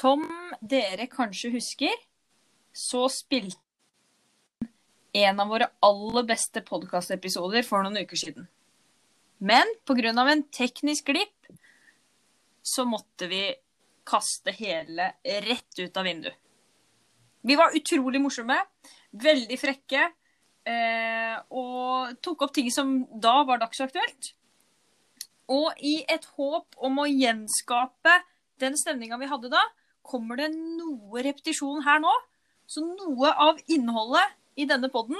Som dere kanskje husker, så spilte en av våre aller beste podkastepisoder for noen uker siden. Men pga. en teknisk glipp så måtte vi kaste hele rett ut av vinduet. Vi var utrolig morsomme, veldig frekke, eh, og tok opp ting som da var dagsaktuelt. Og i et håp om å gjenskape den stemninga vi hadde da, kommer det noe repetisjon her nå. Så noe av innholdet i denne poden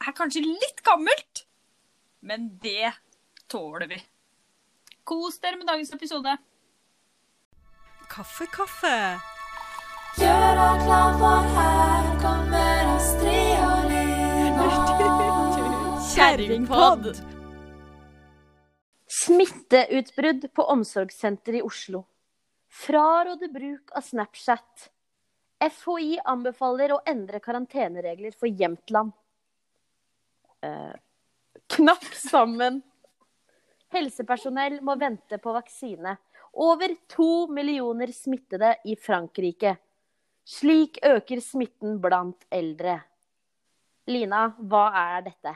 er kanskje litt gammelt, men det tåler vi. Kos dere med dagens episode. Kaffe, kaffe. Gjør deg klar, for her kommer Astrid og Lina. Kjerringpod! Smitteutbrudd på omsorgssenter i Oslo. Fraråder bruk av Snapchat. FHI anbefaler å endre karanteneregler for Jämtland. Eh, knapp sammen. Helsepersonell må vente på vaksine. Over to millioner smittede i Frankrike. Slik øker smitten blant eldre. Lina, hva er dette?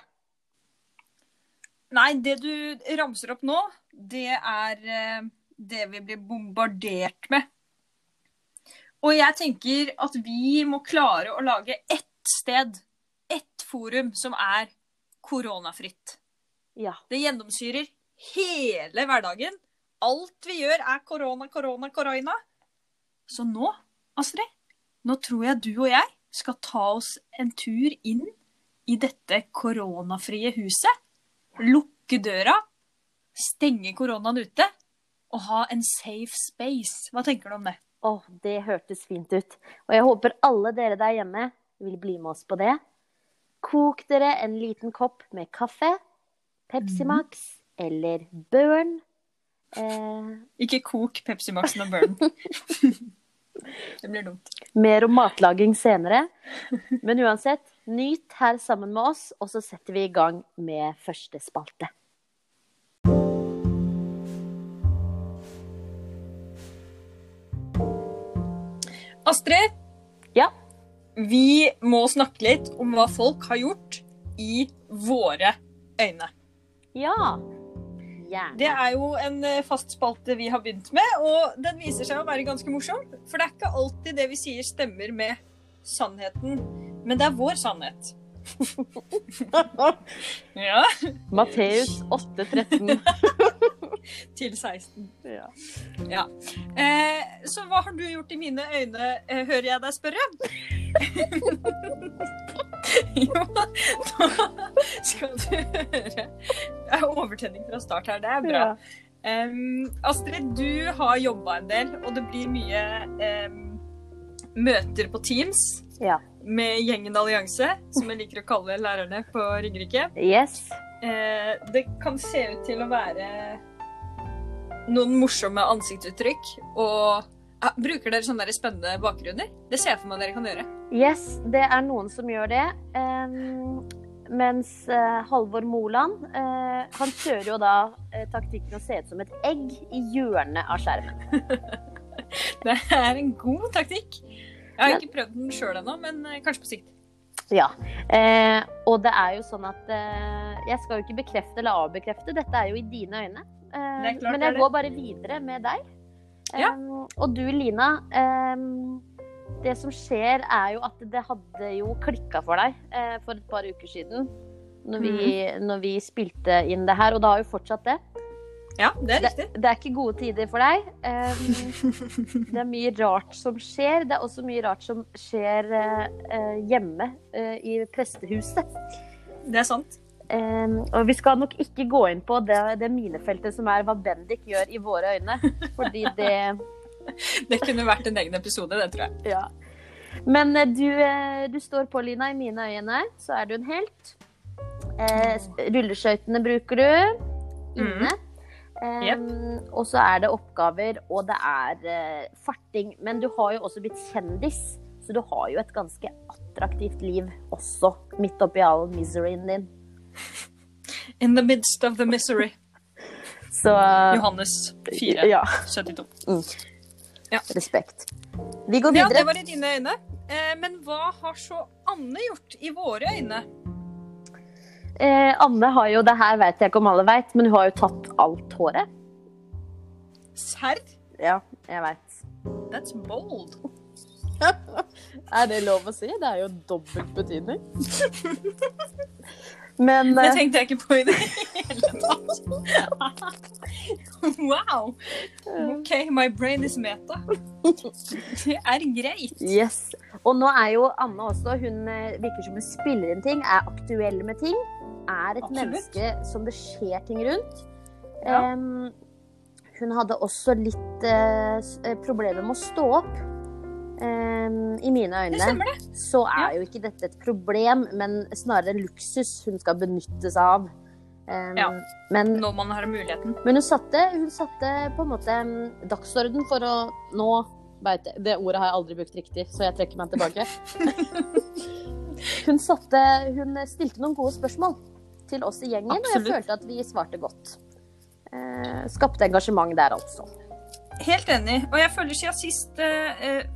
Nei, det du ramser opp nå, det er eh, det vi blir bombardert med. Og jeg tenker at vi må klare å lage ett sted, ett forum, som er koronafritt. Ja. Det gjennomsyrer hele hverdagen. Alt vi gjør er korona, korona, korona. Så nå, Astrid, nå tror jeg du og jeg skal ta oss en tur inn i dette koronafrie huset. Lukke døra, stenge koronaen ute og ha en safe space. Hva tenker du om det? Åh, det hørtes fint ut. Og jeg håper alle dere der hjemme vil bli med oss på det. Kok dere en liten kopp med kaffe, Pepsi Max eller Burn. Eh, Ikke kok Pepsi Max-en og Burn. det blir dumt. mer om matlaging senere. Men uansett, nyt her sammen med oss, og så setter vi i gang med første spalte. Astrid, Ja. vi må snakke litt om hva folk har gjort i våre øyne. Ja. Gjerne. Det er jo en eh, fast spalte vi har begynt med, og den viser seg å være ganske morsom. For det er ikke alltid det vi sier stemmer med sannheten, men det er vår sannhet. ja. Matteus 8,13. Til 16. Ja. Ja. Eh, så hva har du gjort i mine øyne, eh, hører jeg deg spørre? jo, da skal du høre. Det er overtenning fra start her, det er bra. Em, Astrid, du har jobba en del, og det blir mye um, møter på Teams Ja. Med gjengen Allianse, som jeg liker å kalle lærerne på Ringerike. Yes. Eh, det kan se ut til å være noen morsomme ansiktsuttrykk. Og ja, bruker dere sånne der spennende bakgrunner? Det ser jeg for meg dere kan gjøre. Yes, det er noen som gjør det. Mens eh, Halvor Moland, eh, han kjører jo da taktikken å se ut som et egg i hjørnet av skjermen. Det er en god taktikk. Jeg har ikke prøvd den sjøl ennå, men eh, kanskje på sikt. Ja. Eh, og det er jo sånn at eh, Jeg skal jo ikke bekrefte eller avbekrefte, dette er jo i dine øyne. Eh, klart men jeg går bare videre med deg. Ja. Em, og du, Lina. em, det som skjer, er jo at det hadde jo klikka for deg eh, for et par uker siden. Når vi, mm. når vi spilte inn det her, og det har jo fortsatt det. Ja, det er riktig. det er ikke gode tider for deg. Um, det er mye rart som skjer. Det er også mye rart som skjer eh, hjemme uh, i prestehuset. Det er sant. Um, og vi skal nok ikke gå inn på det, det minefeltet som er hva Bendik gjør i våre øyne. Fordi det Det kunne vært en egen episode, det tror jeg. Ja. Men du, du står på, Lina. I mine øyne så er du en helt. Eh, rulleskøytene bruker du inne. Em, Og så er det oppgaver, og det er uh, farting. Men du har jo også blitt kjendis, så du har jo et ganske attraktivt liv også. Midt oppi all miseryen din. In the midst of the misery. Så Johannes 4, Ja. 72. Ja. Respekt. Vi går videre. Ja, det var i dine øyne. Eh, men hva har så Anne gjort i våre øyne? Eh, Anne har jo, det her vet jeg ikke om alle vet, men hun har jo tatt alt håret. Serr? Ja, jeg vet. That's bold. Er det lov å si? Det er jo dobbelt betydning. Men Det eh, tenkte jeg ikke på i det hele tatt. Wow. OK, my brain is meta. Det er greit. yes. Og nå er jo Anne også, hun eh, virker som hun spiller inn ting, er aktuell med ting. Er et Absolutt. menneske som det skjer ting rundt. Ja. Um, hun hadde også litt uh, problemer med å stå opp. Um, I mine øyne det. så er jo ikke dette et problem, men snarere en luksus hun skal benytte seg av. Um, Ja. Men Når man har muligheten. Men hun satte, hun satte på en måte dagsorden for å nå jeg, Det ordet har jeg aldri brukt riktig, så jeg trekker meg tilbake. hun, satte, hun stilte noen gode spørsmål til oss i gjengen, og jeg følte at vi svarte godt. Eh, skapte engasjement der, altså. Helt enig. Og jeg føler siden sist eh,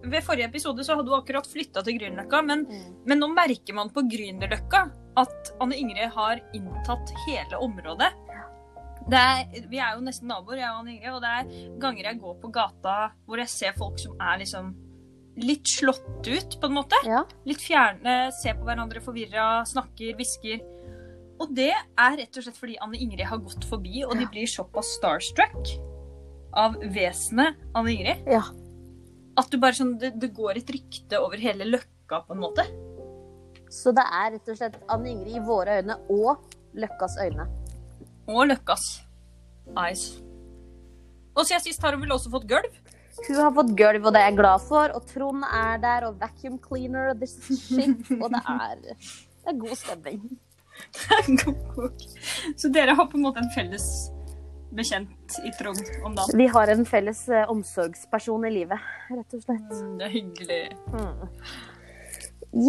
Ved forrige episode så hadde hun akkurat flytta til Grünerløkka, men, men nå merker man på Grünerløkka at Anne Ingrid har inntatt hele området. Det er, vi er jo nesten naboer, jeg og Anne Ingrid, og det er ganger jeg går på gata hvor jeg ser folk som er liksom litt slått ut, på en måte. Ja. Litt fjerne, ser på hverandre forvirra, snakker, hvisker. Og det er rett og slett fordi Anne Ingrid har gått forbi, og de blir såpass starstruck av vesenet Anne Ingrid ja. at du bare sånn, det, det går et rykte over hele Løkka, på en måte. Så det er rett og slett Anne Ingrid i våre øyne og Løkkas øyne. Og Løkkas eyes. Og siden sist har hun vel også fått gulv? Hun har fått gulv, og det er jeg glad for. Og Trond er der, og vacuum cleaner og this shit. Og det er, det er god stemning. Så dere har på en måte en felles bekjent i Trond om dagen. Vi har en felles eh, omsorgsperson i livet, rett og slett. Mm, Det er hyggelig.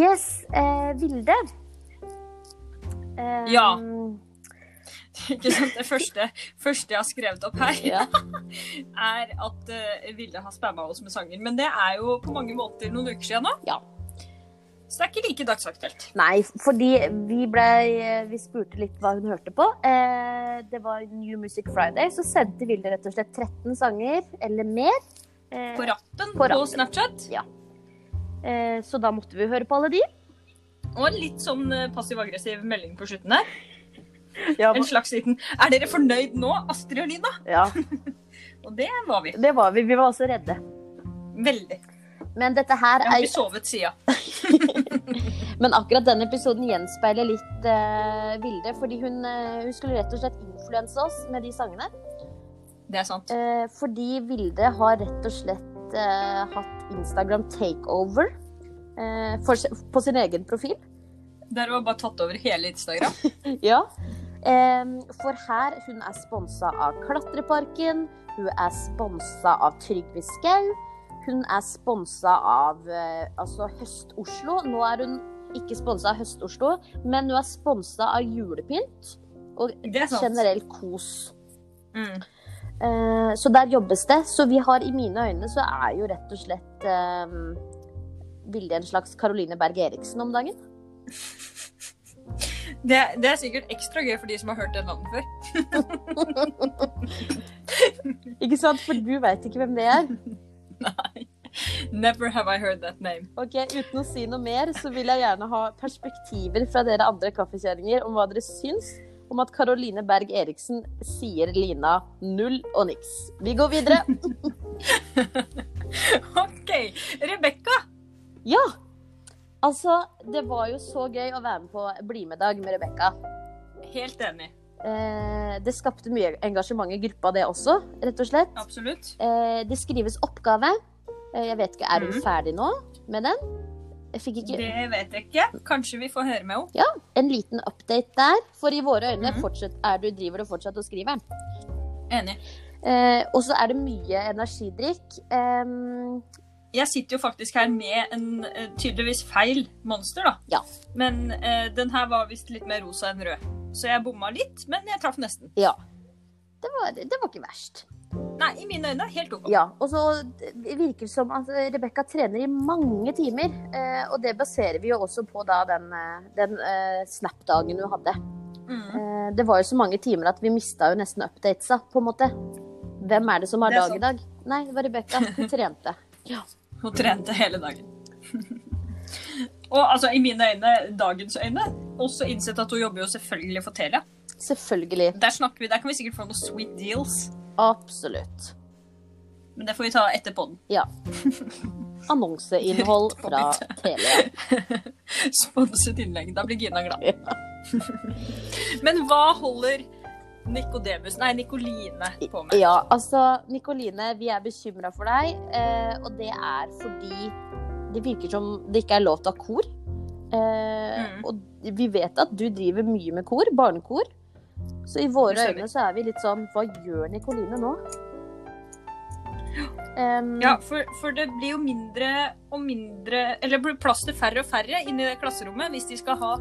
Yes, eh, Vilde. Um, Ja. Ikke sant? Det første, første jeg har skrevet opp her, ja. er at uh, Vilde har spamma oss med sanger. Men det er jo på mange måter noen uker siden nå. Ja. Så det er ikke like dagsaktuelt. Nei, fordi vi ble Vi spurte litt hva hun hørte på. Eh, det var New Music Friday, så sendte Vilde rett og slett 13 sanger eller mer. Eh, På rappen På på, rappen. Snapchat. eh, så da måtte vi høre på alle de. Og en litt sånn eh, passiv-aggressiv melding på slutten der. Ja, En slags liten 'Er dere fornøyd nå, Astrid og Lina?' ja, Og det var vi. det var vi. Vi var også redde. Veldig. Men dette her er Jeg har ikke sovet siden. Men akkurat denne episoden gjenspeiler litt uh, Vilde, fordi hun, uh, hun skulle rett og slett influense oss med de sangene. Det er sant. Uh, fordi Vilde har rett og slett eh, hatt Instagram takeover eh, for, på sin egen profil. Der har bare tatt over hele Instagram. Ja. For her, hun er sponsa av Klatreparken, hun er sponsa av Trygve Skau, hun er sponsa av eh, altså Høst-Oslo. Nå er hun ikke sponsa av Høst-Oslo, men hun er sponsa av julepynt og er generell kos. Mm. Eh, så der jobbes det. Så vi har i mine øyne så er jo rett og slett um, Vilde en slags Caroline Berg Eriksen om dagen. Det, det er sikkert ekstra gøy for de som har hørt det navnet før. Ikke sant? For du veit ikke hvem det er. Nei. Never have I heard that name. Ok, Uten å si noe mer, så vil jeg gjerne ha perspektiver fra dere andre kaffekjerringer om hva dere syns om at Caroline Berg Eriksen sier Lina null og niks. Vi går videre. OK. Rebekka. Ja! Altså, det var jo så gøy å være med på BlimE-dag med Rebekka. Helt enig. Eh, det skapte mye engasjement i gruppa, det også, rett og slett. Absolutt. Eh, det skrives oppgave. Eh, jeg vet ikke, Er hun mm. ferdig nå med den? Ikke Det vet jeg ikke. Kanskje vi får høre med henne. Ja, en liten update der. For i våre øyne mm. fortsatt, er du, driver du fortsatt og skriver den. Enig. Eh, og så er det mye energidrikk. Jeg sitter jo faktisk her med en eh, tydeligvis feil monster, da. Ja. Men eh, den her var visst litt mer rosa enn rød. Så jeg bomma litt, men jeg traff nesten. ja. Det var, det var ikke verst. Nei, i mine øyne helt OK. Ja, og så virker det som at Rebekka trener i mange timer. eh, Og det baserer vi jo også på da den, eh, den eh, Snap-dagen hun hadde. Mm. Eh, Det var jo så mange timer at vi mista jo nesten updatesa, på en måte. Hvem er det som har dag i dag? Nei, det var Rebekka. Hun trente. Hun trente hele dagen. Og altså, i mine øyne, dagens øyne, også innsett at hun jobber jo selvfølgelig for Telia. Selvfølgelig. Der snakker vi, der kan vi sikkert få noen sweet deals. Absolutt. Men det får vi ta etter podden. Ja. Annonseinnhold fra. Telia. Sponset innlegg. Da blir Gina glad. Men hva holder Nikodemus, nei, Nikoline på meg. Ja, altså Nikoline, vi er bekymra for deg, eh, og det er fordi det virker som det ikke er lov til å ha kor. Eh, Mm. Og vi vet at du driver mye med kor, barnekor. Så i våre øyne så er vi litt sånn Hva gjør Nikoline nå? Um, Ja, for, for det blir jo mindre og mindre Eller det blir plass til færre og færre inni det klasserommet hvis de skal ha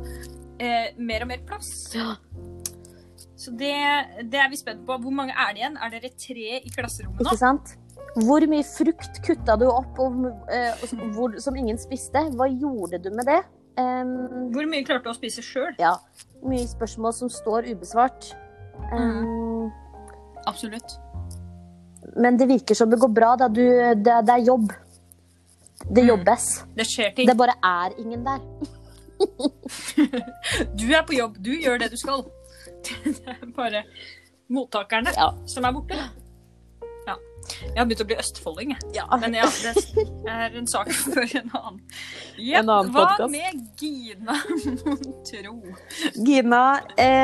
eh, mer og mer plass. Ja. Så det, det er vi spent på. Hvor mange er det igjen? Er dere tre i klasserommet nå? Ikke sant? Hvor mye frukt kutta du opp og, eh, og, hvor, som ingen spiste? Hva gjorde du med det? Um, Hvor mye klarte du å spise sjøl? ja, mye spørsmål som står ubesvart. Em, Absolutt. Men det virker som det går bra, da. Du, det, det er jobb. Det Mm. jobbes. Det skjer ting. Det bare er ingen der. Du er på jobb, du gjør det du skal. Det er bare mottakerne Ja. som er borte. Ja. Jeg har begynt å bli østfolding, jeg. Ja. Men ja, det er en sak for en annen. Ja, En annen hva podcast. med Gina Montro? Gina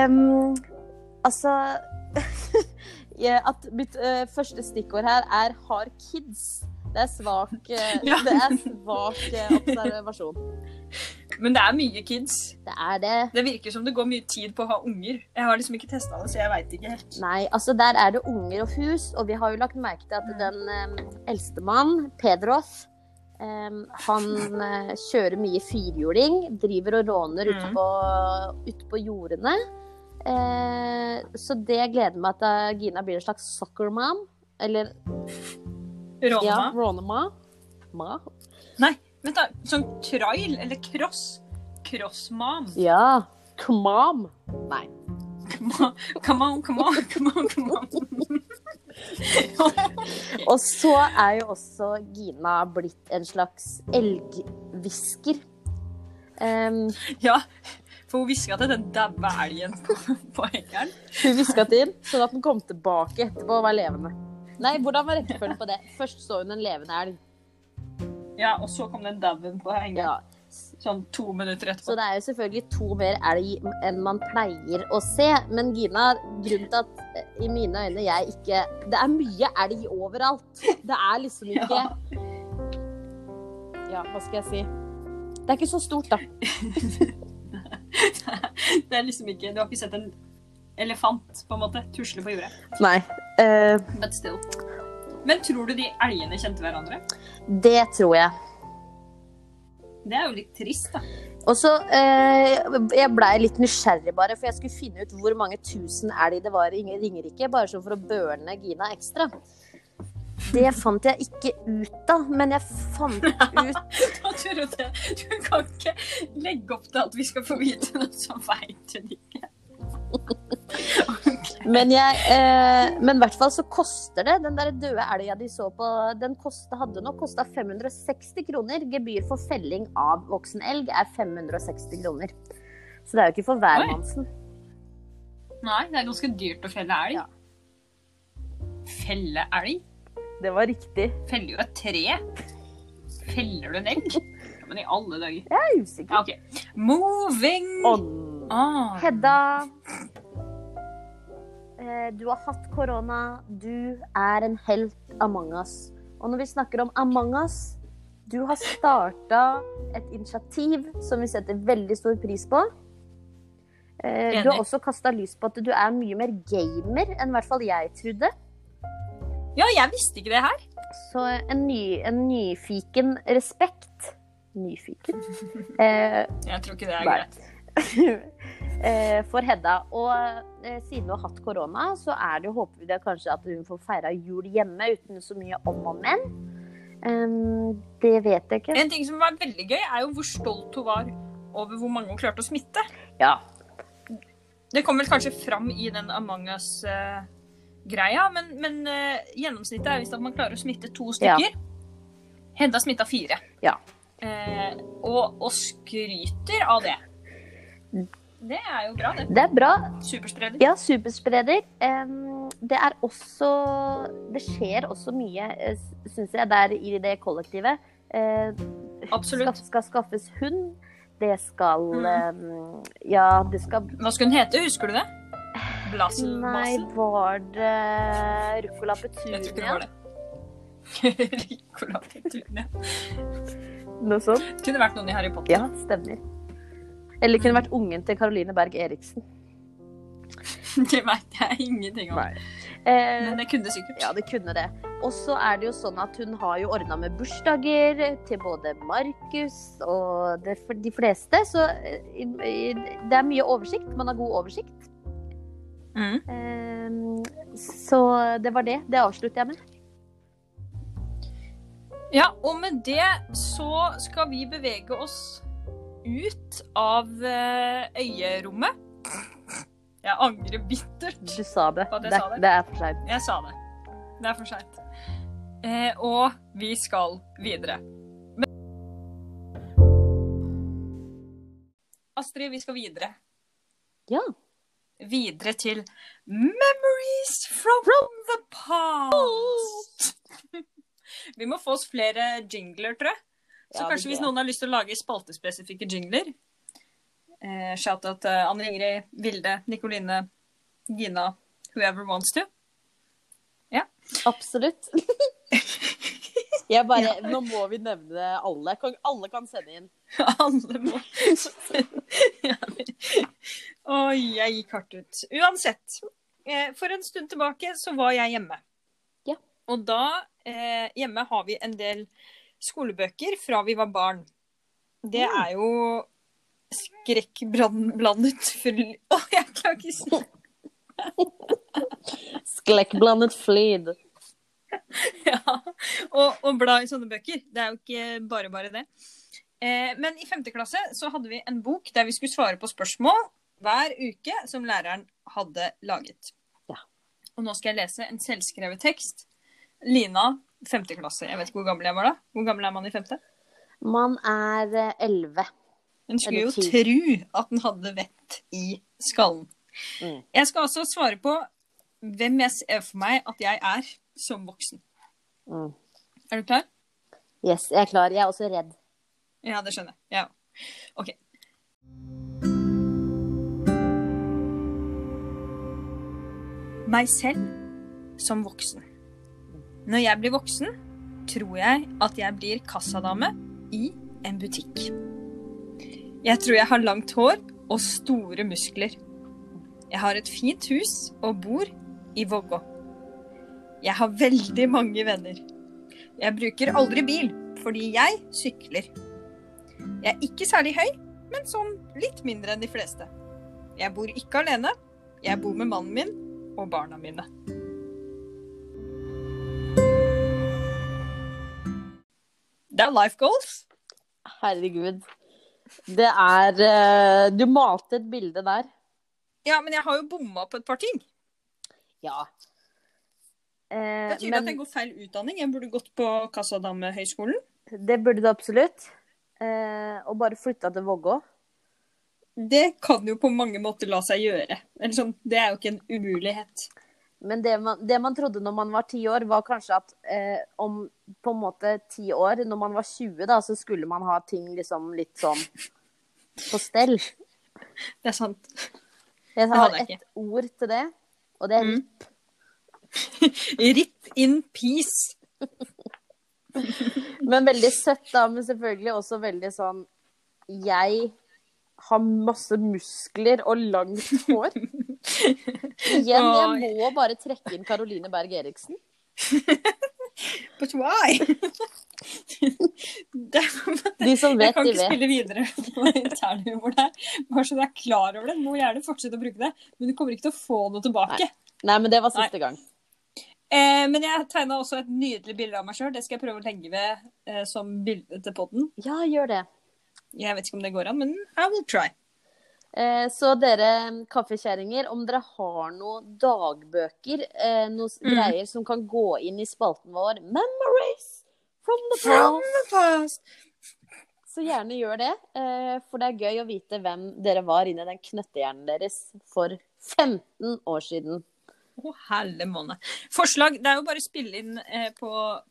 um, Altså At mitt uh, første stikkord her er 'har kids'. Det er svak, eh, Ja. det er svak eh, observasjon. Men det er mye kids. Det er det. Det virker som det går mye tid på å ha unger. Jeg har liksom ikke testa det, så jeg veit ikke helt. Nei, altså der er det unger og hus, og vi har jo lagt merke til at den um, eldstemann, Pedros, em, han eh, kjører mye firhjuling, driver og råner Mm. ute på jordene. Eh, så det gleder meg at eh, Gina blir en slags soccer mom. Eller Råna. ja, rånema. Ma? Nei, vent da. Sånn trail eller cross. Crossmam. Ja. Kmam. Nei. Come on, come on, come on. Come on. Og så er jo også Gina blitt en slags elghvisker. Um, Ja, for hun hviska til den daue elgen på, på hengeren. Hun hviska til sånn at den kom tilbake etterpå og var levende. Nei, hvordan var rekkefølgen på det? Først så hun en levende elg. Ja, og så kom den dauen på hengeren. Ja. Sånn to minutter etterpå. Så det er jo selvfølgelig to mer elg enn man pleier å se. Men Gina, grunnen til at eh, i mine øyne jeg ikke Det er mye elg overalt. Det er liksom ikke Ja. Ja, hva skal jeg si? Det er ikke så stort, da. Det er liksom ikke Du har ikke sett en elefant på en måte tusle på jordet. Nei. Uh, But still. Men tror du de elgene kjente hverandre? det tror jeg. Det er jo litt trist, da. Og så eh, Jeg blei litt nysgjerrig, bare, for jeg skulle finne ut hvor mange tusen elg det var i Ringerike. Bare sånn for å burne Gina ekstra. Det fant jeg ikke ut av, men jeg fant ut. Du kan ikke legge opp til at vi skal få vite noe, så veit hun ikke. Men jeg eh, Men i hvert fall så koster det. Den der døde elga de så på, den koste, hadde nok kosta 560 kroner. Gebyr for felling av voksen elg er 560 kroner. Så det er jo ikke for hvermannsen. Nei, det er ganske dyrt å felle elg. Ja. Felle elg? Det var riktig. Feller jo et tre. Feller du en elg? Ja, men i alle dager. Jeg er usikker. Ja, okay. Moving On. ah. Hedda. Eh, Du har hatt korona. Du er en helt among us. Og når vi snakker om among us Du har starta et initiativ som vi setter veldig stor pris på. Eh, Du har også kasta lys på at du er mye mer gamer enn i hvert fall jeg trodde. Ja, jeg visste ikke det her. Så en, ny, en nyfiken respekt Nyfiken? Eh, Jeg tror ikke det er greit. eh, for Hedda. Og eh, siden hun har hatt korona, så er det jo håper vi det kanskje at hun får feira jul hjemme uten så mye om og men. Det vet jeg ikke. En ting som var veldig gøy, er jo hvor stolt hun var over hvor mange hun klarte å smitte. Ja. Det kom vel kanskje fram i den Among us-greia, men, men eh, gjennomsnittet er visst at man klarer å smitte to stykker. Hedda smitta fire. Ja. Eh, og, og skryter av det. Det er jo bra, det. Det er bra. Superspreder. Ja, superspreder. Det er også Det skjer også mye, syns jeg, der i det kollektivet. Eh, Absolutt. Skal, skal skaffes hund. Det skal Mm. Ja, det skal Hva skulle hun hete, husker du det? Blasen? Nei, var det ruccola Jeg tror ikke det var det. Ruccola Petunia. Noe sånt? Kunne vært noen i Harry Potter. Ja, stemmer. Eller kunne vært ungen til Caroline Berg Eriksen. Det veit jeg ingenting om. Eh, Men det kunne sikkert. Ja, det kunne det. Og så er det jo sånn at hun har jo ordna med bursdager til både Markus og det, de fleste. Så eh, det er mye oversikt. Man har god oversikt. Mm. Eh, så det var det. Det avslutter jeg med. Ja, og med det så skal vi bevege oss ut av eh, øyerommet. Jeg angrer bittert. Du sa det. At jeg Det, sa det. det er for seint. Jeg sa det. Det er for seint. Eh, og vi skal videre. Men... Astrid, vi skal videre. Ja. Videre til Memories from, the past. vi må få oss flere jingler, tror jeg. Så Ja, kanskje hvis noen har lyst til å lage spaltespesifikke jingler eh, Shout-out til Anne Ingrid, Vilde, Nikoline, Gina, whoever wants to. Ja. Absolutt. Jeg bare, Nå må vi nevne alle. Kan, alle kan sende inn. Alle må ja. Oi, jeg gikk hardt ut. Uansett. eh, For en stund tilbake så var jeg hjemme. Ja. Og da eh, Hjemme har vi en del skolebøker fra vi var barn. Det Mm. er jo skrekkblandet full Å, jeg klarer ikke å si Sklekkblandet flid. ja. og, og bla i sånne bøker. Det er jo ikke bare bare det. Eh, men i femte klasse så hadde vi en bok der vi skulle svare på spørsmål hver uke som læreren hadde laget. Ja. Og nå skal jeg lese en selvskrevet tekst. Lina, femte klasse. Jeg vet ikke hvor gammel jeg var da. Hvor gammel er man i femte? Man er eh, elleve. En skulle jo tru at den hadde vett i skallen. Mm. Jeg skal også svare på hvem jeg ser for meg at jeg er som voksen. Mm. Er du klar? Yes, jeg er klar. Jeg er også redd. Ja, det skjønner jeg. Ja. OK. Meg selv som voksen. Når jeg blir voksen, tror jeg at jeg blir kassadame i en butikk. Jeg tror jeg har langt hår og store muskler. Jeg har et fint hus og bor i Vågå. Jeg har veldig mange venner. Jeg bruker aldri bil fordi jeg sykler. Jeg er ikke særlig høy, men sånn litt mindre enn de fleste. Jeg bor ikke alene. Jeg bor med mannen min og barna mine. Det er life goals. Herregud. Det er eh, Du malte et bilde der. Ja, men jeg har jo bomma på et par ting. Ja. Det betyr er tydelig at men jeg går feil utdanning. Jeg burde gått på Kassadamehøgskolen. det burde du absolutt. Eh, og bare flytta til Vågå. Det kan jo på mange måter la seg gjøre. Eller sånn, det er jo ikke en umulighet. Men det man, det man trodde når man var ti år, var kanskje at eh, om på en måte ti år, når man var 20, da, så skulle man ha ting liksom litt sånn på stell. Det er sant. Jeg har hadde ett ord til det, og det er Mm. RIP. Rip in peace. Men veldig søtt, da. Men selvfølgelig også veldig sånn Jeg har masse muskler og langt hår. Igjen, jeg må bare trekke inn Caroline Berg Eriksen. But why? Det, De som vet, de vet, Jeg kan ikke vet. spille videre på internhumor der. Bare så du er klar over det. Må gjerne fortsette å bruke det, men du kommer ikke til å få noe tilbake. Nei, men det var siste gang. Eh, men jeg tegna også et nydelig bilde av meg sjøl. Det skal jeg prøve å legge ved eh, som bilde til podden. Ja, gjør det. Jeg vet ikke om det går an, men I will try. Eh, så dere kaffekjerringer, om dere har noen dagbøker, eh, noen Mm. greier som kan gå inn i spalten vår Memories from the From past, the past. så gjerne gjør det. Eh, for det er gøy å vite hvem dere var inni den knøttehjernen deres for 15 år siden. Å, helle måne. Forslag Det er jo bare å spille inn på,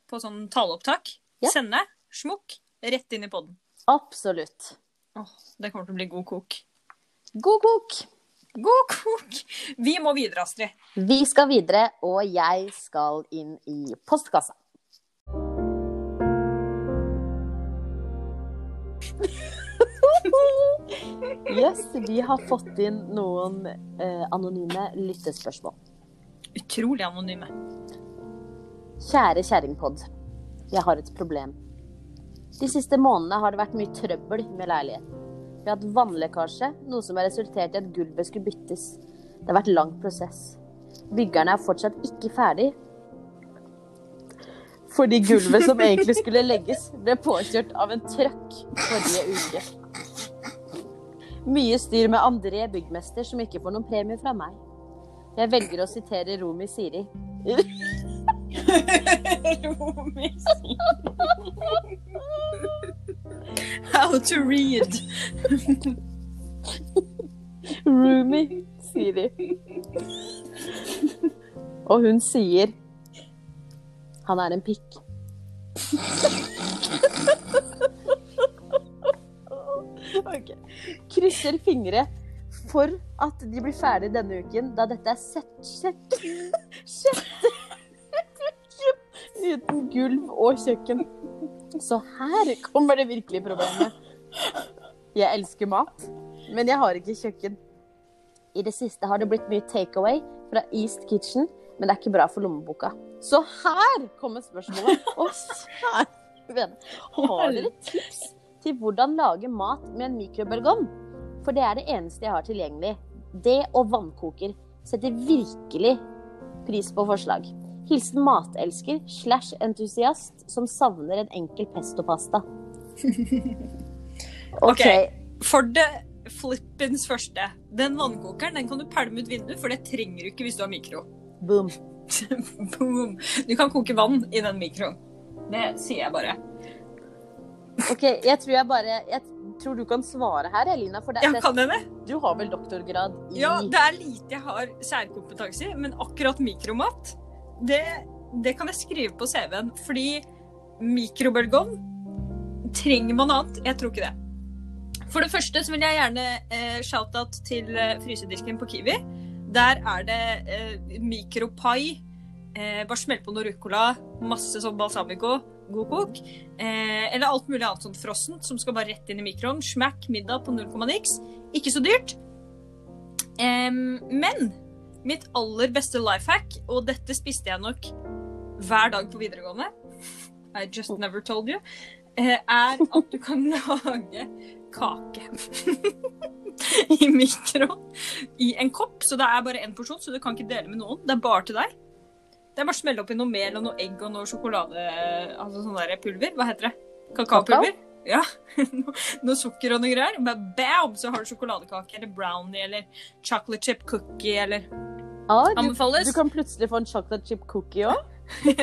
på sånn taleopptak. Ja. Sende. Smukk. Rett inn i podden. Absolutt. Oh, det kommer til å bli god kok. God kok. God kok! Vi må videre, Astrid. Vi skal videre, og jeg skal inn i postkassa. Yes, vi har fått inn noen eh, anonyme lyttespørsmål. Utrolig anonyme. Kjære kjerringpod. Jeg har et problem. De siste månedene har det vært mye trøbbel med leiligheten. Vi har hatt vannlekkasje, noe som har resultert i at gulvet skulle byttes. Det har vært lang prosess. Byggerne er fortsatt ikke ferdig. Fordi gulvet som egentlig skulle legges, ble påkjørt av en trøkk forrige uke. Mye styr med André byggmester, som ikke får noen premie fra meg. Jeg velger å sitere Romi Siri. How to read. Roomy, sier de. Og hun sier Han er en pikk. Ok. Krysser fingre for at de blir ferdig denne uken, da dette er sett sett, uken uten gulv og kjøkken. Så her kommer det virkelige problemet. Jeg elsker mat, men jeg har ikke kjøkken. I det siste har det blitt mye takeaway fra East Kitchen, men det er ikke bra for lommeboka. Så her kommer spørsmålet. Og her, har dere tips til hvordan lage mat med en mikrobølgeovn? For det er det eneste jeg har tilgjengelig. Det og vannkoker. Setter virkelig pris på forslag. Hilsen matelsker slash entusiast som savner en enkel pestopasta. Ok. OK. For det flippens første. Den vannkokeren den kan du pælme ut vinduet, for det trenger du ikke hvis du har mikro. Boom. Boom. Du kan koke vann i den mikroen. Det sier jeg bare. OK, jeg tror jeg bare Jeg tror du kan svare her, Elina. For det, Ja, kan jeg det? du har vel doktorgrad i Ja, det er lite jeg har særkompetanse i, men akkurat mikromat, det, det kan jeg skrive på CV-en. Fordi mikrobølgeovn trenger man annet. Jeg tror ikke det. For det første så vil jeg gjerne eh, shout-out til eh, frysedisken på Kiwi. Der er det eh, mikropai. Eh, bare smell på noe ruccola, masse sånn balsamico, god kok. Eh, eller alt mulig annet sånt frossent som skal bare rett inn i mikroen. Smack middag på null komma niks. Ikke så dyrt. Men mitt aller beste life hack, og dette spiste jeg nok hver dag på videregående I just never told you. eh, Er at du kan lage kake i mikroen i en kopp. Så det er bare én porsjon, så du kan ikke dele med noen. Det er bare til deg. Det er bare å smelle oppi noe mel og noe egg og noe sjokolade... Altså sånn der pulver. Hva heter det? Kakaopulver? Ja. No, noe sukker og noe greier. Bare bam, så har du sjokoladekake eller brownie eller chocolate chip cookie eller Ah, du, Anbefales. du kan plutselig få en chocolate chip cookie òg.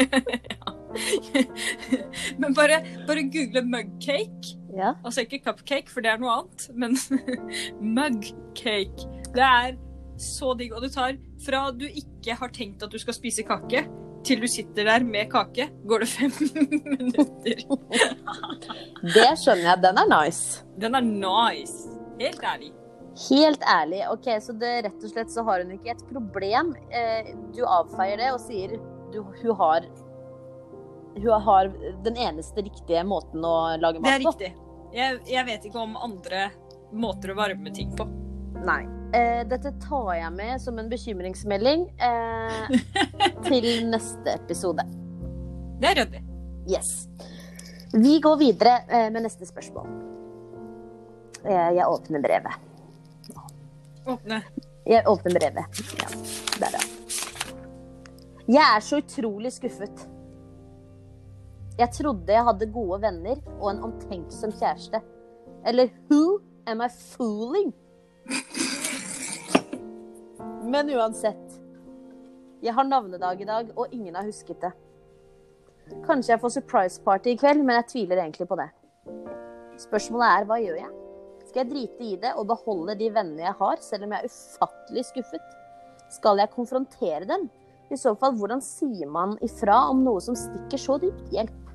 Men bare, bare google mug cake. Ja. Altså ikke cupcake, for det er noe annet, men mug cake. Det er så digg. Og du tar fra du ikke har tenkt at du skal spise kake, til du sitter der med kake, går det fem minutter. Det skjønner jeg. Den er nice. Den er nice. Helt ærlig. Helt ærlig. Ok, Så det, rett og slett så har hun ikke et problem. Eh, du avfeier det og sier du, hun har Hun har den eneste riktige måten å lage mat på. Det er riktig. Jeg, jeg vet ikke om andre måter å varme ting på. Nei. Eh, dette tar jeg med som en bekymringsmelding eh, til neste episode. Det er ryddig. Yes. Vi går videre eh, med neste spørsmål. Eh, Jeg åpner brevet. Åpne. Jeg åpner brevet. Ja, der, ja. Jeg er så utrolig skuffet. Jeg trodde jeg hadde gode venner og en omtenksom kjæreste. Eller who am I fooling? Men uansett. Jeg har navnedag i dag, og ingen har husket det. Kanskje jeg får surprise party i kveld, men jeg tviler egentlig på det. Spørsmålet er hva gjør jeg? Skal jeg drite i det og beholde de vennene jeg har, selv om jeg er ufattelig skuffet? Skal jeg konfrontere dem? I så fall, hvordan sier man ifra om noe som stikker så dypt? Hjelp.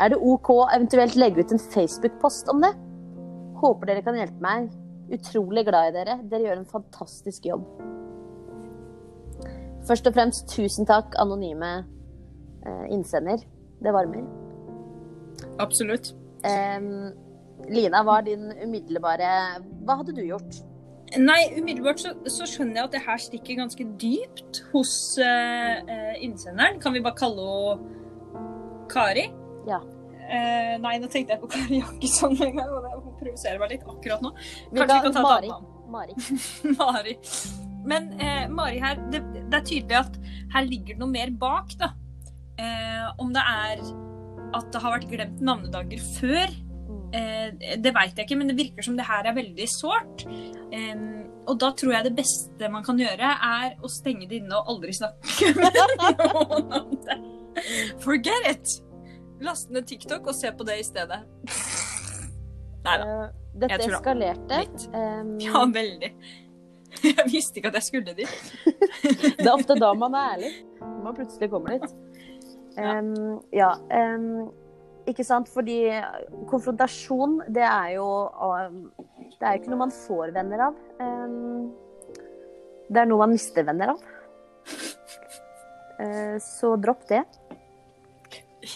Er det OK å eventuelt legge ut en Facebook-post om det? Håper dere kan hjelpe meg. Utrolig glad i dere. Dere gjør en fantastisk jobb. Først og fremst tusen takk, anonyme eh, innsender. Det varmer. Absolutt. Em, Lina, hva er din umiddelbare Hva hadde du gjort? Nei, umiddelbart så, så skjønner jeg at det her stikker ganske dypt hos eh, innsenderen. Kan vi bare kalle henne Kari? Ja. Uh, nei, nå tenkte jeg på Kari Jakkesson en gang, og det provoserer meg litt akkurat nå. Vi Kanskje vi kan- ta Mari. Mari. Mari. Men uh, Mari her, det, det er tydelig at her ligger det noe mer bak, da. Om det er at det har vært glemt navnedager før, det veit jeg ikke, men det virker som det her er veldig sårt. Eh, og da tror jeg det beste man kan gjøre, er å stenge det inne og aldri snakke med noen om det. Forget it! Last ned TikTok og se på det i stedet. Nei da. Eh, Dette eskalerte. Em, Ja, veldig. Jeg visste ikke at jeg skulle dit. Det er ofte da man er ærlig. Når man plutselig kommer dit. Um, ja. em, ikke sant? Fordi konfrontasjon, det er jo um, Det er jo ikke noe man får venner av. Det er noe man mister venner av. Eh, så dropp det.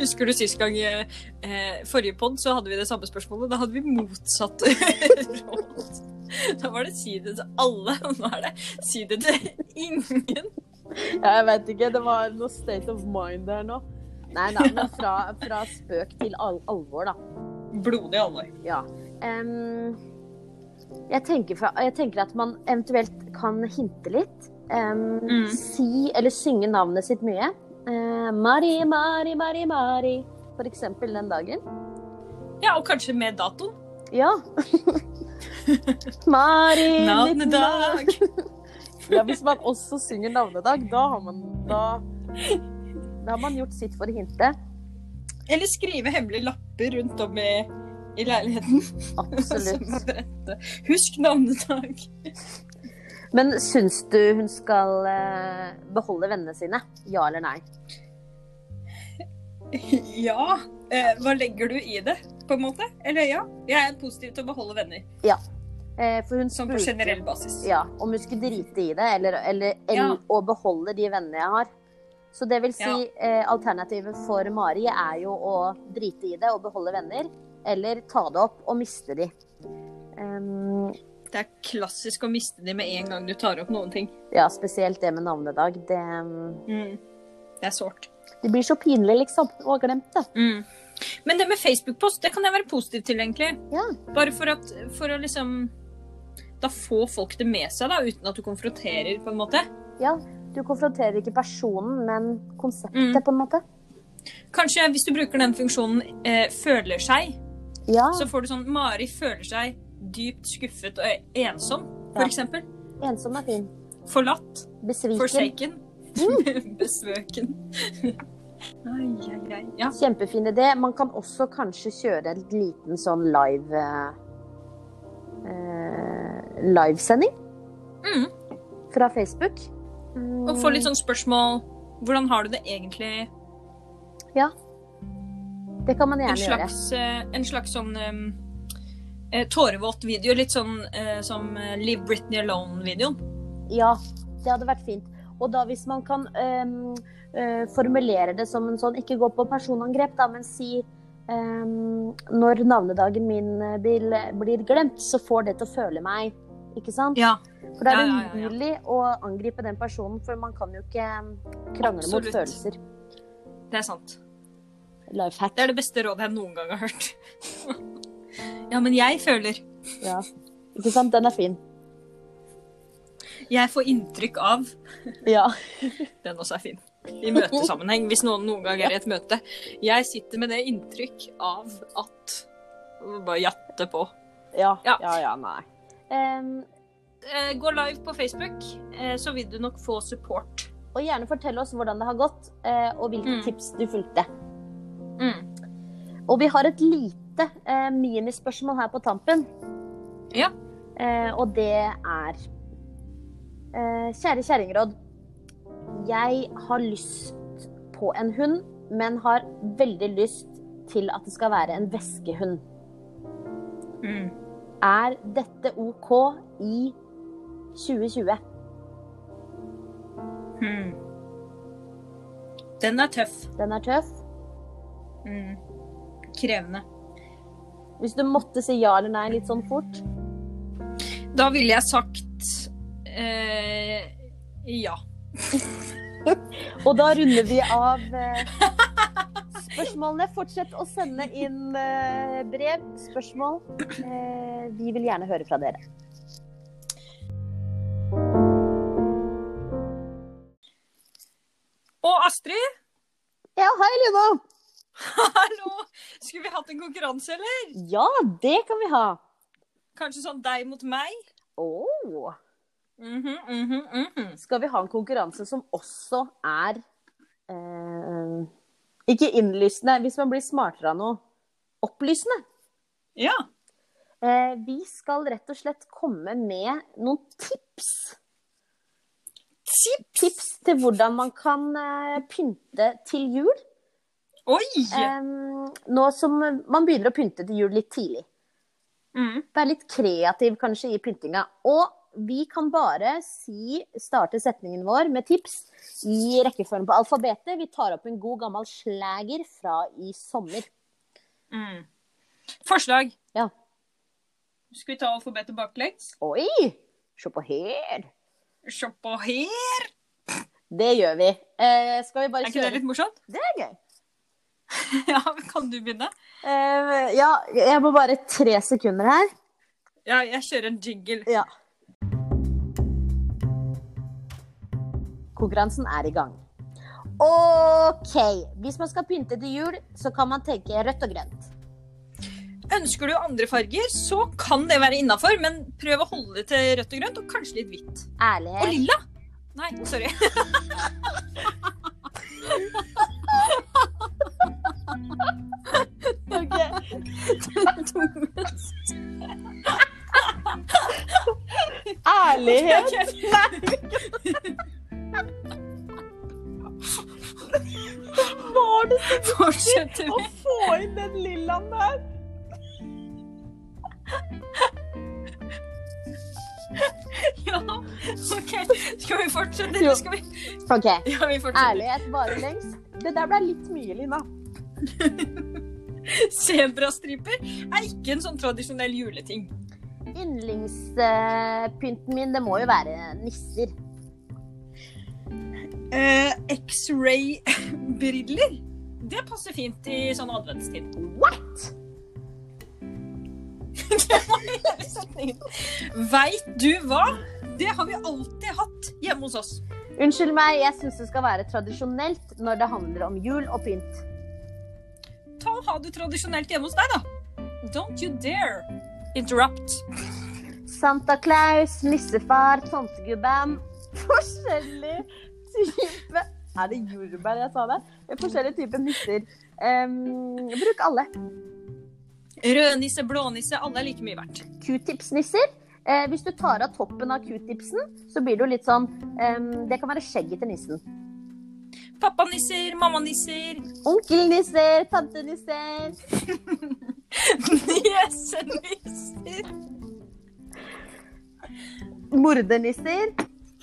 Husker du sist gang eh, forrige pod, så hadde vi det samme spørsmålet. Da hadde vi motsatt råd. Da var det si det til alle, og nå er det si det til ingen. Ja, jeg vet ikke. Det var noe state of mind der nå. Nei da, men fra, fra spøk til al alvor, da. Blodig alvor. Ja. Um, jeg, tenker fra, jeg tenker at man eventuelt kan hinte litt. Um, Mm. Si eller synge navnet sitt mye. Uh, Mari, Mari, Mari, Mari. For eksempel den dagen. Ja, og kanskje med datoen. Ja. Mari Navnedag. 19. Ja, hvis man også synger navnedag, da har man da, da har man gjort sitt for å hinte. Eller skrive hemmelige lapper rundt om i, i leiligheten. Absolutt. Som. Husk navnetak. Men syns du hun skal eh, beholde vennene sine? Ja eller nei? Ja. Eh, hva legger du i det, på en måte? Eller ja. Jeg er positiv til å beholde venner. Ja. for hun Sånn på generell basis. Ja, om hun skulle drite i det, eller, eller, eller Ja. å beholde de vennene jeg har. Så det vil si, Ja. eh, alternativet for Mari er jo å drite i det og beholde venner, eller ta det opp og miste de. Um, Det er klassisk å miste de med en gang du tar opp noen ting. ja, spesielt det med navnedag. Det, Mm. Det er sårt. det blir så pinlig, liksom, ha glemt det. Mm. Men det med Facebook-post, det kan jeg være positiv til, egentlig. Ja. Bare for, at, for å liksom Da få folk det med seg, da, uten at du konfronterer, på en måte. Ja, du konfronterer ikke personen, men konseptet, Mm. på en måte. Kanskje hvis du bruker den funksjonen eh, 'føler seg', Ja, så får du sånn Mari føler seg dypt skuffet og ensom, for Ja. eksempel. ensom er fin. Forlatt. Besviken. Forsaken. Mm. Besvøken. ai, ai, ai. Ja. Kjempefin idé. Man kan også kanskje kjøre en liten sånn live eh, eh, Livesending Mm. fra Facebook. Mm, Og få litt sånn spørsmål Hvordan har du det egentlig? Ja. Det kan man gjerne gjøre. slags, gjøre. en slags sånn um, eh, tårevåt video. Litt sånn uh, som eh, Leave Britney Alone-videoen. Ja, det hadde vært fint. Og da hvis man kan um, uh, formulere det som en sånn Ikke gå på personangrep, da, men si um, Når navnedagen min eh, blir, blir glemt, så får det til å føle meg ikke sant? Ja. For det er Ja, ja, ja, umulig å angripe den personen, for man kan jo ikke krangle mot følelser. Det er sant. Life hack. Det er det beste rådet jeg noen gang har hørt. ja, men jeg føler Ja. Ikke sant? Den er fin. Jeg får inntrykk av Ja. Den også er fin. I møtesammenheng, hvis noen noen gang er i et møte. Jeg sitter med det inntrykk av at Bare jatte på. Ja, Ja. ja, ja nei. Eh, Gå live på Facebook, eh, så vil du nok få support. og gjerne fortell oss hvordan det har gått, eh, og hvilke Mm. tips du fulgte. Mm. Og vi har et lite eh, minispørsmål her på tampen. Ja. Eh, og det er eh, Kjære kjerringråd. Jeg har lyst på en hund, men har veldig lyst til at det skal være en veskehund. Mm. Er dette OK i 2020? Hmm. Den er tøff. Den er tøff. Mm. Krevende. Hvis du måtte si ja eller nei litt sånn fort Da ville jeg sagt eh, ja. Og da runder vi av eh, spørsmålene. Fortsett å sende inn eh, brev, spørsmål. Eh, vi vil gjerne høre fra dere. Og Astrid, Ja, hei, Lina! hallo! Skulle vi hatt en konkurranse, eller? Ja, det kan vi ha. Kanskje sånn deg mot meg? Åh. -hmm, mm -hmm. Skal vi ha en konkurranse som også er eh, Ikke innlysende, hvis man blir smartere av noe. Opplysende. Ja. Eh, vi skal rett og slett komme med noen tips. Tips tips til hvordan man kan eh, pynte til jul. Oi! Eh, nå som man begynner å pynte til jul litt tidlig. Mm. Være litt kreativ kanskje i pyntinga. Og vi kan bare si, starte setningen vår med tips i rekkefølgen på alfabetet. Vi tar opp en god gammel slager fra i sommer. Mm. Forslag. Ja. Skal vi ta alfabetet baklengs? Oi! Se på her. Se på her! Det gjør vi. Eh, skal vi bare Er ikke det litt morsomt? Det er gøy. ja, kan du begynne? Eh, ja, jeg må bare tre sekunder her. Ja, jeg kjører en jingle. Ja. Konkurransen er i gang. OK. Hvis man skal pynte til jul, så kan man tenke rødt og grønt. Ønsker du andre farger, så kan det være innafor, men prøv å holde det til rødt og grønt, og kanskje litt hvitt. Og lilla! Nei, sorry. Ærlighet. Var det så viktig å få inn den lillaen der? Ja, OK. Skal vi fortsette, Jo. eller skal vi OK. Ja, vi. Ærlighet varer lengst. Det der ble litt mye, Lina. Sebrastriper er ikke en sånn tradisjonell juleting. Yndlingspynten min, det må jo være nisser. Eh, X-ray-briller. Det passer fint i sånn adventstid. What?! Veit du hva? Det har vi alltid hatt hjemme hos oss. Unnskyld meg, jeg syns det skal være tradisjonelt når det handler om jul og pynt. Ta og Ha det tradisjonelt hjemme hos deg, da. Don't you dare interrupt. Santa Claus, nissefar, tomtegubben. Forskjellig type Er det jordbær jeg sa det? Forskjellige typer nisser. Um, bruk alle. Rødnisse, blånisse, alle er like mye verdt. Q-tips-nisser. Eh, hvis du tar av toppen av q-tipsen, så blir det jo litt sånn um, Det kan være skjegget til nissen. Pappanisser, mammanisser, Onkelnisser, tantenisser. niesenisser. Mordernisser.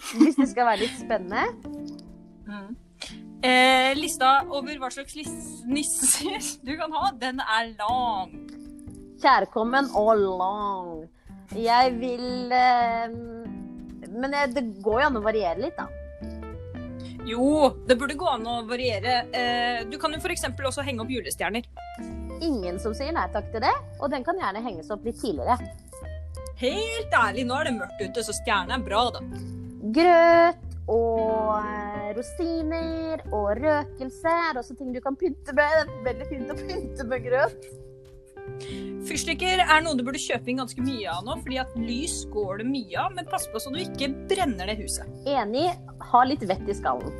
Hvis det skal være litt spennende. Eh, lista over hva slags nisser du kan ha, den er lang. Kjærkommen og lang. Jeg vil eh, Men det går jo an å variere litt, da. Jo, det burde gå an å variere. Eh, du kan jo f.eks. også henge opp julestjerner. Ingen som sier nei takk til det, og den kan gjerne henges opp litt tidligere. Helt ærlig, nå er det mørkt ute, så stjerne er bra, da. Grøt og eh, rosiner og røkelse er også ting du kan pynte med. Det er veldig fint å pynte med grøt. Fyrstikker er noe du burde kjøpe inn ganske mye av nå, fordi at lys går det mye av, men pass på så du ikke brenner det huset. Enig, ha litt vett i skallen.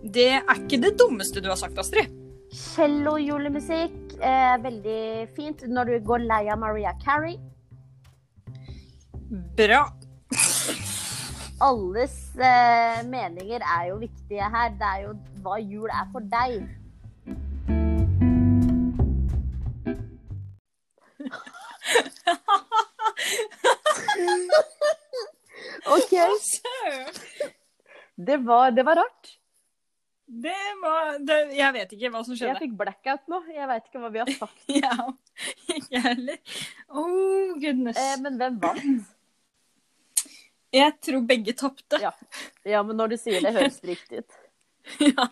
Det er ikke det dummeste du har sagt, Astrid. Cello-julemusikk er veldig fint når du går lei av Maria Carey. Bra. Alles eh, meninger er jo viktige her. Det er jo hva jul er for deg. OK, det var, det var rart. Det var det, Jeg vet ikke hva som skjedde. Jeg fikk blackout nå. Jeg veit ikke hva vi har sagt. Ja, ikke heller. Oh, goodness. Eh, men hvem vant? Jeg tror begge tapte. Ja. Ja, men når du sier det, høres det riktig ut. Ja,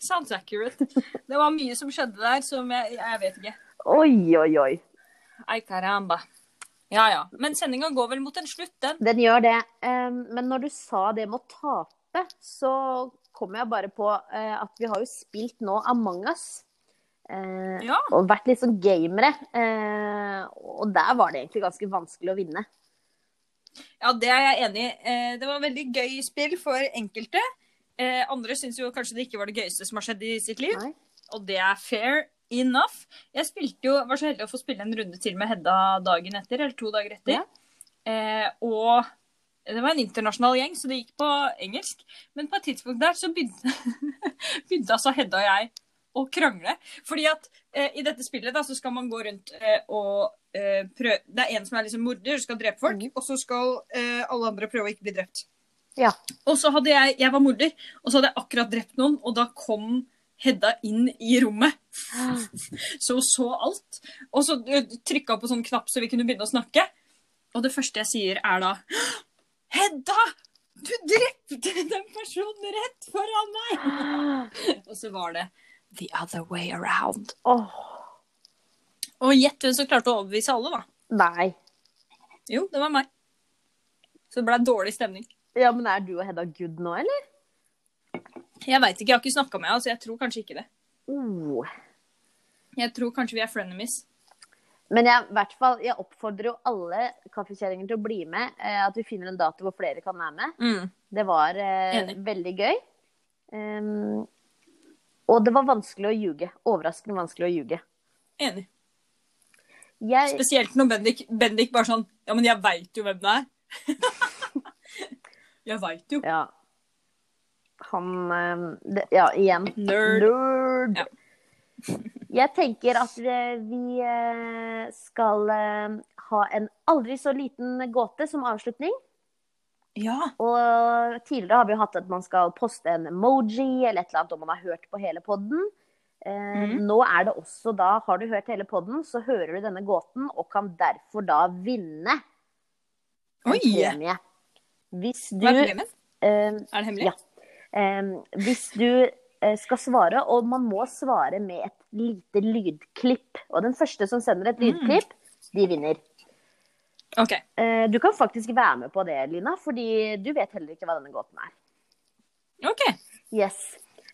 sounds accurate. Det var mye som skjedde der som jeg, jeg vet ikke. Oi, oi, oi. Ay caramba. Ja ja. Men sendinga går vel mot en slutt, den. Den gjør det. Men når du sa det med å tape, så kom jeg bare på eh, at vi har jo spilt nå Among us. Eh, Ja. Og vært litt sånn gamere. Eh, og der var det egentlig ganske vanskelig å vinne. Ja, det er jeg enig i. Eh, Det var veldig gøy spill for enkelte. Eh, Andre syns jo kanskje det ikke var det gøyeste som har skjedd i sitt liv. Nei? Og det er fair enough. Jeg spilte jo, var så heldig å få spille en runde til med Hedda dagen etter, eller to dager etter. Ja. Eh, og det var en internasjonal gjeng, så det gikk på engelsk. Men på et tidspunkt der så begynte, begynte altså Hedda og jeg å krangle. Fordi at i dette spillet da, så skal man gå rundt eh, og eh, prøve Det er en som er liksom morder, skal drepe folk, og så skal eh, alle andre prøve å ikke bli drept. Ja. Og så hadde jeg Jeg var morder, og så hadde jeg akkurat drept noen, og da kom Hedda inn i rommet. Så hun så alt. Og så trykka på sånn knapp så vi kunne begynne å snakke. Og det første jeg sier, er da Hedda! Du drepte den personen rett foran meg! Og så var det the other way around. Åh, Og gjett hvem som klarte å overbevise alle, da. nei. Jo, det var meg. Så det ble dårlig stemning. Ja, men er du og Hedda good nå, eller? Jeg veit ikke, jeg har ikke snakka med henne, så jeg tror kanskje ikke det. Oh. Jeg tror kanskje vi er frenemies. Men jeg, hvert fall, jeg oppfordrer jo alle kaffekjerringer til å bli med. Eh, at vi finner en dato hvor flere kan være med. Mm. Det var eh, veldig gøy. Ehm, og det var vanskelig å ljuge. Overraskende vanskelig å ljuge. Enig. Jeg, Spesielt når Bendik, Bendik bare sånn Ja, men jeg veit jo hvem det er. jeg veit jo. ja. Han ehm, det, Ja, igjen. Nerd. Nerd. Ja. Jeg tenker at eh, vi eh, skal eh, ha en aldri så liten gåte som avslutning. Ja. Og tidligere har vi hatt at man skal poste en emoji eller et eller annet om man har hørt på hele podden. Eh, Mhm. Nå er det også da, har du hørt hele podden, så hører du denne gåten og kan derfor da vinne en Oi! premie. Hvis du Hva er premien? eh, Er det hemmelig? Ja. eh, Hvis du eh, skal svare, og man må svare med et lite lydklipp. Og den første som sender et Mm. lydklipp, de vinner. OK. Eh, Du kan faktisk være med på det, Lina, fordi du vet heller ikke hva denne gåten er. ok. Yes.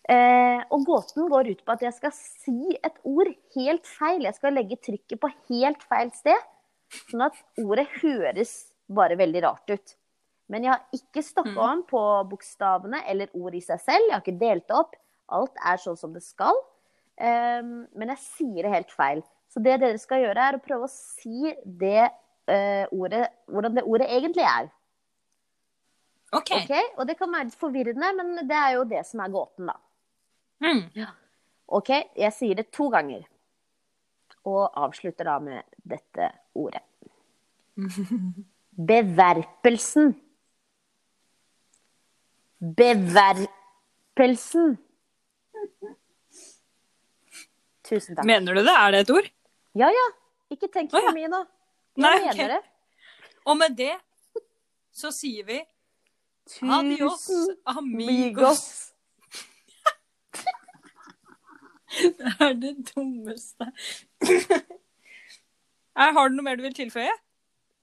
Eh, og gåten går ut på at jeg skal si et ord helt feil. Jeg skal legge trykket på helt feil sted, sånn at ordet høres bare veldig rart ut. Men jeg har ikke stokka Mm. om på bokstavene eller ord i seg selv. Jeg har ikke delt det opp. Alt er sånn som det skal. Eh, men jeg sier det helt feil. Så det dere skal gjøre, er å prøve å si det ordet, hvordan det ordet egentlig er. OK. Ok? Og det kan være litt forvirrende, men det er jo det som er gåten, da. Mm. Ok, jeg sier det to ganger. Og avslutter da med dette ordet. Beverpelsen. Beverpelsen. Tusen takk. Mener du det? Er det et ord? Ja, ja. Ikke tenk for ja. mye nå. Jeg Nei, mener ok. det. Og med det så sier vi adios, amigos. Det er det dummeste. Har du noe mer du vil tilføye?